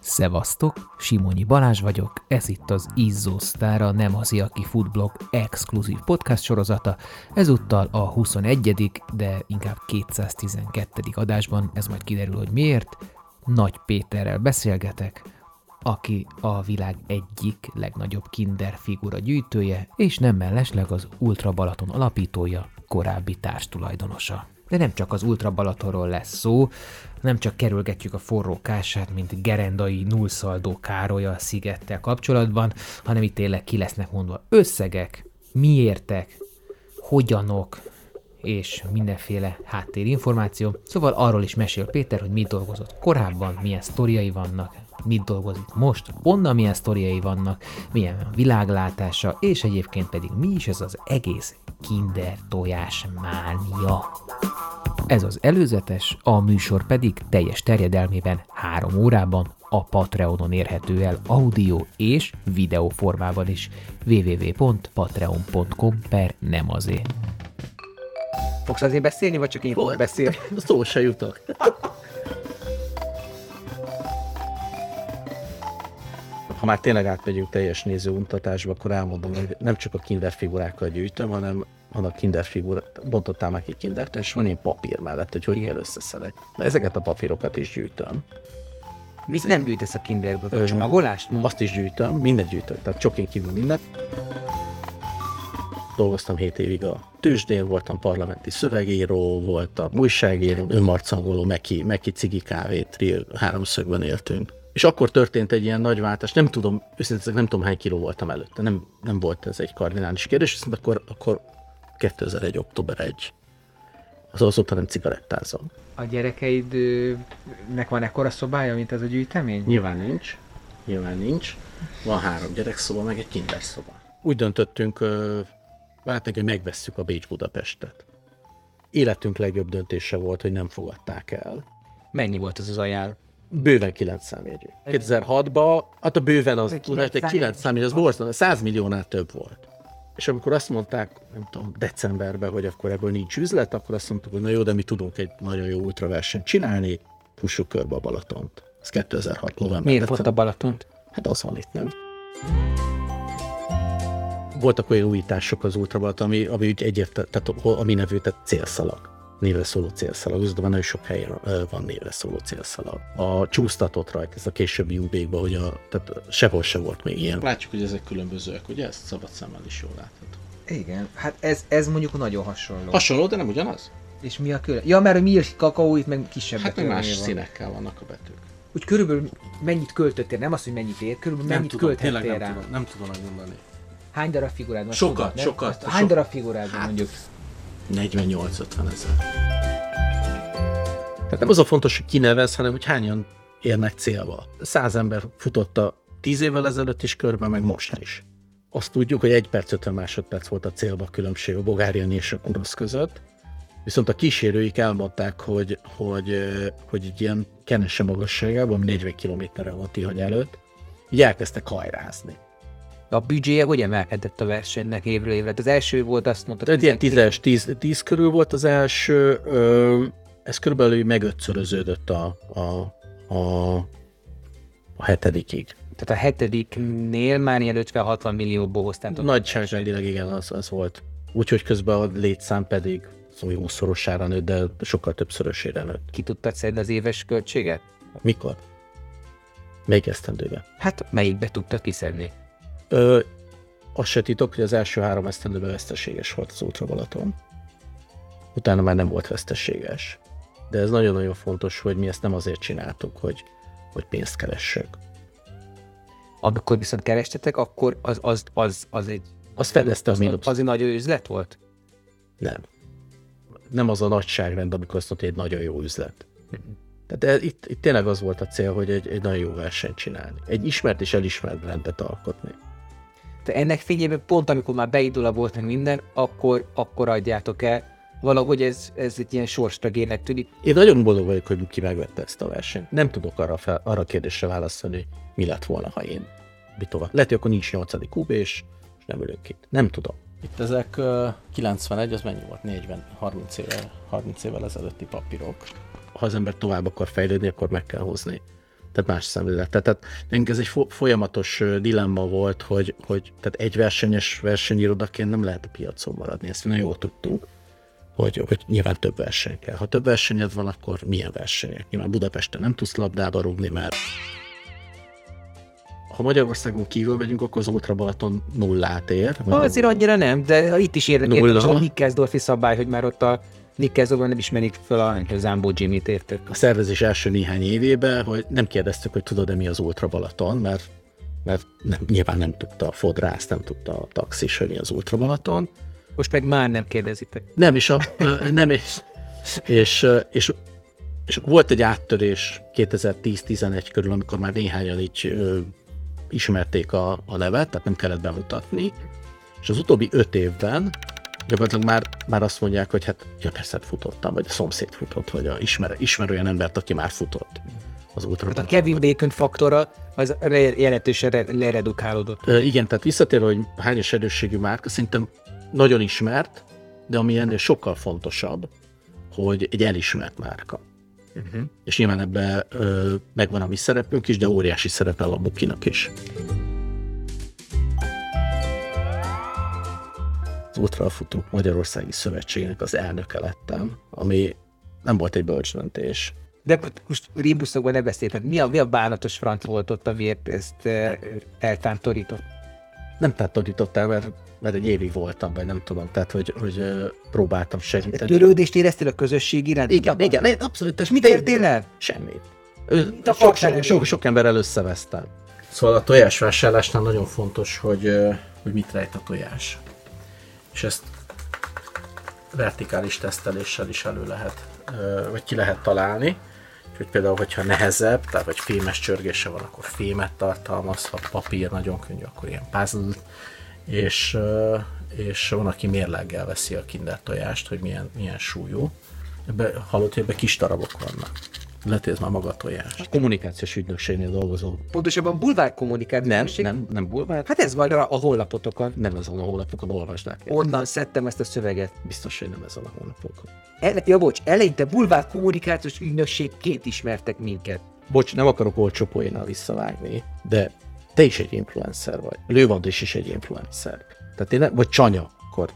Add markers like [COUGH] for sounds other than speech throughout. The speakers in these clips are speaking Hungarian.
Szevasztok, Simonyi Balázs vagyok, ez itt az Izzó Sztára Nem az aki Foodblog exkluzív podcast sorozata, ezúttal a 21. de inkább 212. adásban, ez majd kiderül, hogy miért, Nagy Péterrel beszélgetek, aki a világ egyik legnagyobb kinder figura gyűjtője, és nem mellesleg az Ultra Balaton alapítója, korábbi társtulajdonosa. De nem csak az Ultra Balatonról lesz szó, nem csak kerülgetjük a forró kását, mint gerendai nullszaldó Károly a szigettel kapcsolatban, hanem itt tényleg ki lesznek mondva összegek, miértek, hogyanok, és mindenféle háttérinformáció. Szóval arról is mesél Péter, hogy mit dolgozott korábban, milyen sztoriai vannak, mit dolgozik most, onnan milyen sztoriai vannak, milyen világlátása, és egyébként pedig mi is ez az egész kinder tojás mánia. Ez az előzetes, a műsor pedig teljes terjedelmében három órában a Patreonon érhető el audio és videó formában is www.patreon.com per nem azé. Fogsz azért beszélni, vagy csak én fogok beszélni? [LAUGHS] Szó se jutok. Ha már tényleg átmegyünk teljes nézőuntatásba, akkor elmondom, hogy nem csak a kinder figurákkal gyűjtöm, hanem van a kinder figura, bontottál már ki kindert, és van ilyen papír mellett, hogy hogy kell összeszedek. Na ezeket a papírokat is gyűjtöm. Mit nem gyűjtesz a kinderből? A csomagolást? Azt is gyűjtöm, mindent gyűjtök, tehát csokén kívül mindent. Dolgoztam 7 évig a tőzsdén, voltam parlamenti szövegíró, voltam újságíró, önmarcangoló, meki, meki cigi kávét, háromszögben éltünk. És akkor történt egy ilyen nagy váltás, nem tudom, őszintén nem tudom hány kiló voltam előtte, nem, nem volt ez egy kardinális kérdés, viszont akkor, akkor 2001. október 1. Az azóta nem cigarettázom. A gyerekeidnek van ekkora szobája, mint ez a gyűjtemény? Nyilván nincs. Nyilván nincs. Van három gyerekszoba, meg egy kinder szoba. Úgy döntöttünk, hát hogy megvesszük a Bécs Budapestet. Életünk legjobb döntése volt, hogy nem fogadták el. Mennyi volt ez az ajánl? Bőven 9 számjegyű. 2006-ban, hát a bőven az, 9 számjegyű, az borzasztó, 100 milliónál több volt. És amikor azt mondták, nem tudom, decemberben, hogy akkor ebből nincs üzlet, akkor azt mondtuk, hogy na jó, de mi tudunk egy nagyon jó ultraversenyt csinálni, fussuk körbe a Balatont. Ez 2006 november. Miért volt a Balatont? Hát az van itt, nem? Voltak olyan újítások az ultrabalaton, ami, ami egyértelmű, tehát ami nevű, tehát célszalag névre szóló célszalag, az nagyon sok helyen van névre szóló célszalag. A csúsztatott rajta, ez a későbbi UB-kban, hogy a, tehát sehol se volt még ilyen. Látjuk, hogy ezek különbözőek, ugye? Ezt szabad szemmel is jól látható. Igen, hát ez, ez mondjuk nagyon hasonló. Hasonló, de nem ugyanaz? És mi a külön? Ja, mert mi a kakaó, itt meg kisebb Hát meg más van. színekkel vannak a betűk. Úgy körülbelül mennyit költöttél, nem az, hogy mennyit ér, körülbelül nem mennyit tudom, költöttél rá. Nem tudom, nem tudom megmondani. Hány darab figurád van? Sokat, tudod, sokat. Hány darab figurád van hát, mondjuk? 48-50 ezer. Tehát nem az a fontos, hogy kinevez, hanem hogy hányan érnek célba. Száz ember futotta tíz évvel ezelőtt is körbe, meg most is. Azt tudjuk, hogy egy perc 50 másodperc volt a célba a különbség a Bogáriani és a Kurosz között. Viszont a kísérőik elmondták, hogy, hogy, hogy egy ilyen kenese magasságában, ami 40 kilométerre van Tihany előtt, így elkezdtek hajrázni a büdzséje hogy emelkedett a versenynek évről évre? Az első volt, azt mondta... Tehát ilyen 10, 10, 10 körül volt az első, ö, ez körülbelül megötszöröződött a, a, a, a hetedikig. Tehát a hetediknél már ilyen 50-60 millióból hoztátok. Nagyságrendileg igen, az, az volt. Úgyhogy közben a létszám pedig szóval 20-szorosára nőtt, de sokkal többszörösére nőtt. Ki tudtad szedni az éves költséget? Mikor? Melyik esztendőben? Hát melyikbe tudtad kiszedni? Ö, azt se titok, hogy az első három esztendőben veszteséges volt az Ultra Balaton. Utána már nem volt veszteséges. De ez nagyon-nagyon fontos, hogy mi ezt nem azért csináltuk, hogy, hogy pénzt keressek. Amikor viszont kerestetek, akkor az, az, az, az egy... Az fedezte a mínusz. Az egy nagy üzlet volt? Nem. Nem az a nagyságrend, amikor azt mondta, hogy egy nagyon jó üzlet. Tehát itt, itt tényleg az volt a cél, hogy egy, egy nagyon jó versenyt csinálni. Egy ismert és elismert rendet alkotni. De ennek fényében pont amikor már beindul a volt meg minden, akkor, akkor adjátok el. Valahogy ez, ez egy ilyen sorstragének tűnik. Én nagyon boldog vagyok, hogy ki megvette ezt a versenyt. Nem tudok arra, fel, arra a kérdésre válaszolni, mi lett volna, ha én mi tovább. Lehet, hogy akkor nincs 8. kub, és nem ülünk itt. Nem tudom. Itt ezek uh, 91, az mennyi volt? 40, 30 évvel, 30 évvel ezelőtti papírok. ha az ember tovább akar fejlődni, akkor meg kell hozni. Tehát más szemléletet. Tehát ez egy folyamatos dilemma volt, hogy, hogy tehát egy versenyes versenyirodaként nem lehet a piacon maradni. Ezt nagyon jól tudtuk, hogy, hogy nyilván több verseny kell. Ha több versenyed van, akkor milyen versenyek? Nyilván Budapesten nem tudsz labdába rúgni, mert ha Magyarországon kívül megyünk, akkor az Ultra Balaton nullát ér. Azért annyira nem, de itt is érdekes a Nikkelsdorfi szabály, hogy már ott a Nikkelsdorfban nem ismerik fel a, Zambó Jimmy-t értek. A szervezés első néhány évében, hogy nem kérdeztük, hogy tudod-e mi az Ultra Balaton, mert, mert nem, nyilván nem tudta a fodrász, nem tudta a taxis, hogy mi az Ultra Balaton. Most meg már nem kérdezitek. Nem, és, a, nem, és, és, és, és volt egy áttörés 2010-11 körül, amikor már néhányan így ismerték a, a nevet, tehát nem kellett bemutatni, és az utóbbi öt évben gyakorlatilag már, már azt mondják, hogy hát ja, persze hát futottam, vagy a szomszéd futott, vagy a ismer, ismer olyan embert, aki már futott az útra. Hát a Kevin Bacon faktora az jelentősen leredukálódott. E, igen, tehát visszatérve, hogy hányos erősségű márka, szerintem nagyon ismert, de ami ennél sokkal fontosabb, hogy egy elismert márka. Uh-huh. És nyilván ebben megvan a mi szerepünk is, de óriási szerepe a Bukinak is. Az Ultrafutók Magyarországi Szövetségnek az elnöke lettem, ami nem volt egy bölcs döntés. De most ríbuszokban ne beszéltek. Mi a, mi a bánatos franc volt ott, amiért ezt eltántorított? Nem tántorítottál, mert mert egy évig voltam, vagy nem tudom, tehát hogy, hogy próbáltam segíteni. Törődést éreztél a közösség iránt? Igen, igen, igen abszolút. És mit értél el? Semmit. Sok, sok, sok, sok emberrel összevesztem. Szóval a tojásvásárlásnál nagyon fontos, hogy, hogy mit rejt a tojás. És ezt vertikális teszteléssel is elő lehet, vagy ki lehet találni. Úgyhogy például, hogyha nehezebb, tehát vagy fémes csörgése van, akkor fémet tartalmaz, ha papír nagyon könnyű, akkor ilyen puzzle és, és van, aki mérleggel veszi a kinder tojást, hogy milyen, milyen súlyú. Ebbe, hallott, hogy ebbe kis darabok vannak. Ez már maga a tojás. A kommunikációs ügynökségnél dolgozó. Pontosabban bulvár kommunikációs Nem, nem, nem bulvár. Hát ez van a, honlapotokon. Nem azon a honlapokon, olvasdák. Onnan szedtem ezt a szöveget. Biztos, hogy nem ezen a honlapokon. El, ja, bocs, eleinte bulvár kommunikációs ügynökségként ismertek minket. Bocs, nem akarok olcsó poénnal visszavágni, de te is egy influencer vagy. Lővandis is egy influencer. Tehát én nem, vagy Csanya, akkor.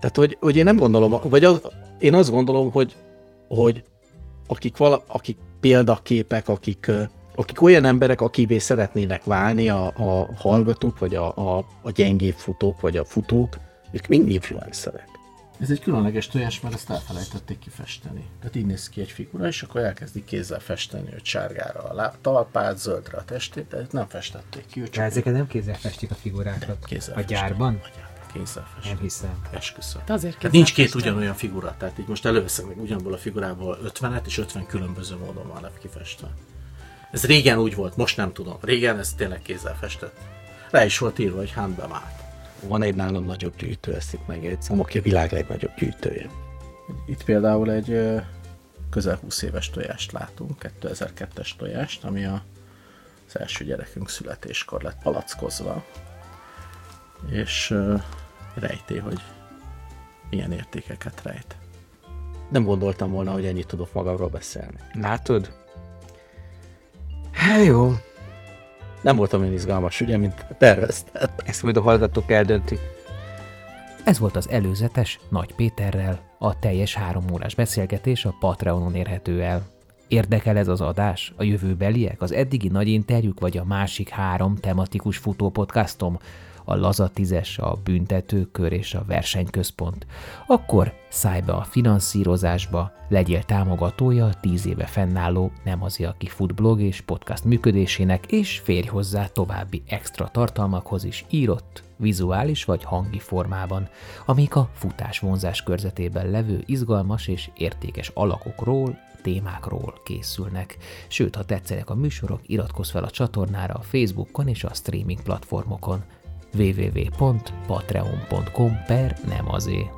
Tehát, hogy, hogy én nem gondolom, vagy az, én azt gondolom, hogy, hogy akik, vala, akik példaképek, akik, akik olyan emberek, akivé szeretnének válni a, a hallgatók, vagy a, a, a gyengébb futók, vagy a futók, ők mind influencerek. Ez egy különleges tojás, mert ezt elfelejtették kifesteni. Tehát így néz ki egy figura, és akkor elkezdik kézzel festeni, hogy sárgára a talpát, zöldre a testét, de nem festették ki. Csak ezeket nem kézzel festik a figurákat? Kézzel a gyárban? Kézzel festik. Nem hiszem. Esküszöm. azért tehát nincs két ugyanolyan figura, tehát így most előveszem meg ugyanból a figurából 50-et, és 50 különböző módon van kifestve. Ez régen úgy volt, most nem tudom. Régen ez tényleg kézzel festett. Rá is volt írva, hogy Handbemát. Van egy nálam nagyobb gyűjtő, ezt itt megjegyzem, aki a világ legnagyobb gyűjtője. Itt például egy közel 20 éves tojást látunk, 2002-es tojást, ami a, az első gyerekünk születéskor lett palackozva. És rejté, hogy milyen értékeket rejt. Nem gondoltam volna, hogy ennyit tudok magamról beszélni. Látod? Hát jó, nem voltam olyan izgalmas, ugye, mint tervezted. Ezt majd a hallgatók eldöntik. Ez volt az előzetes Nagy Péterrel, a teljes három órás beszélgetés a Patreonon érhető el. Érdekel ez az adás? A jövőbeliek, az eddigi nagy interjúk vagy a másik három tematikus futópodcastom? A Laza tízes, a büntetőkör és a versenyközpont, akkor szállj be a finanszírozásba, legyél támogatója a tíz éve fennálló Nem az aki futblog és podcast működésének, és férj hozzá további extra tartalmakhoz is írott, vizuális vagy hangi formában, amik a futás vonzás körzetében levő izgalmas és értékes alakokról, témákról készülnek. Sőt, ha tetszenek a műsorok, iratkozz fel a csatornára a Facebookon és a streaming platformokon www.patreon.com per nem azért.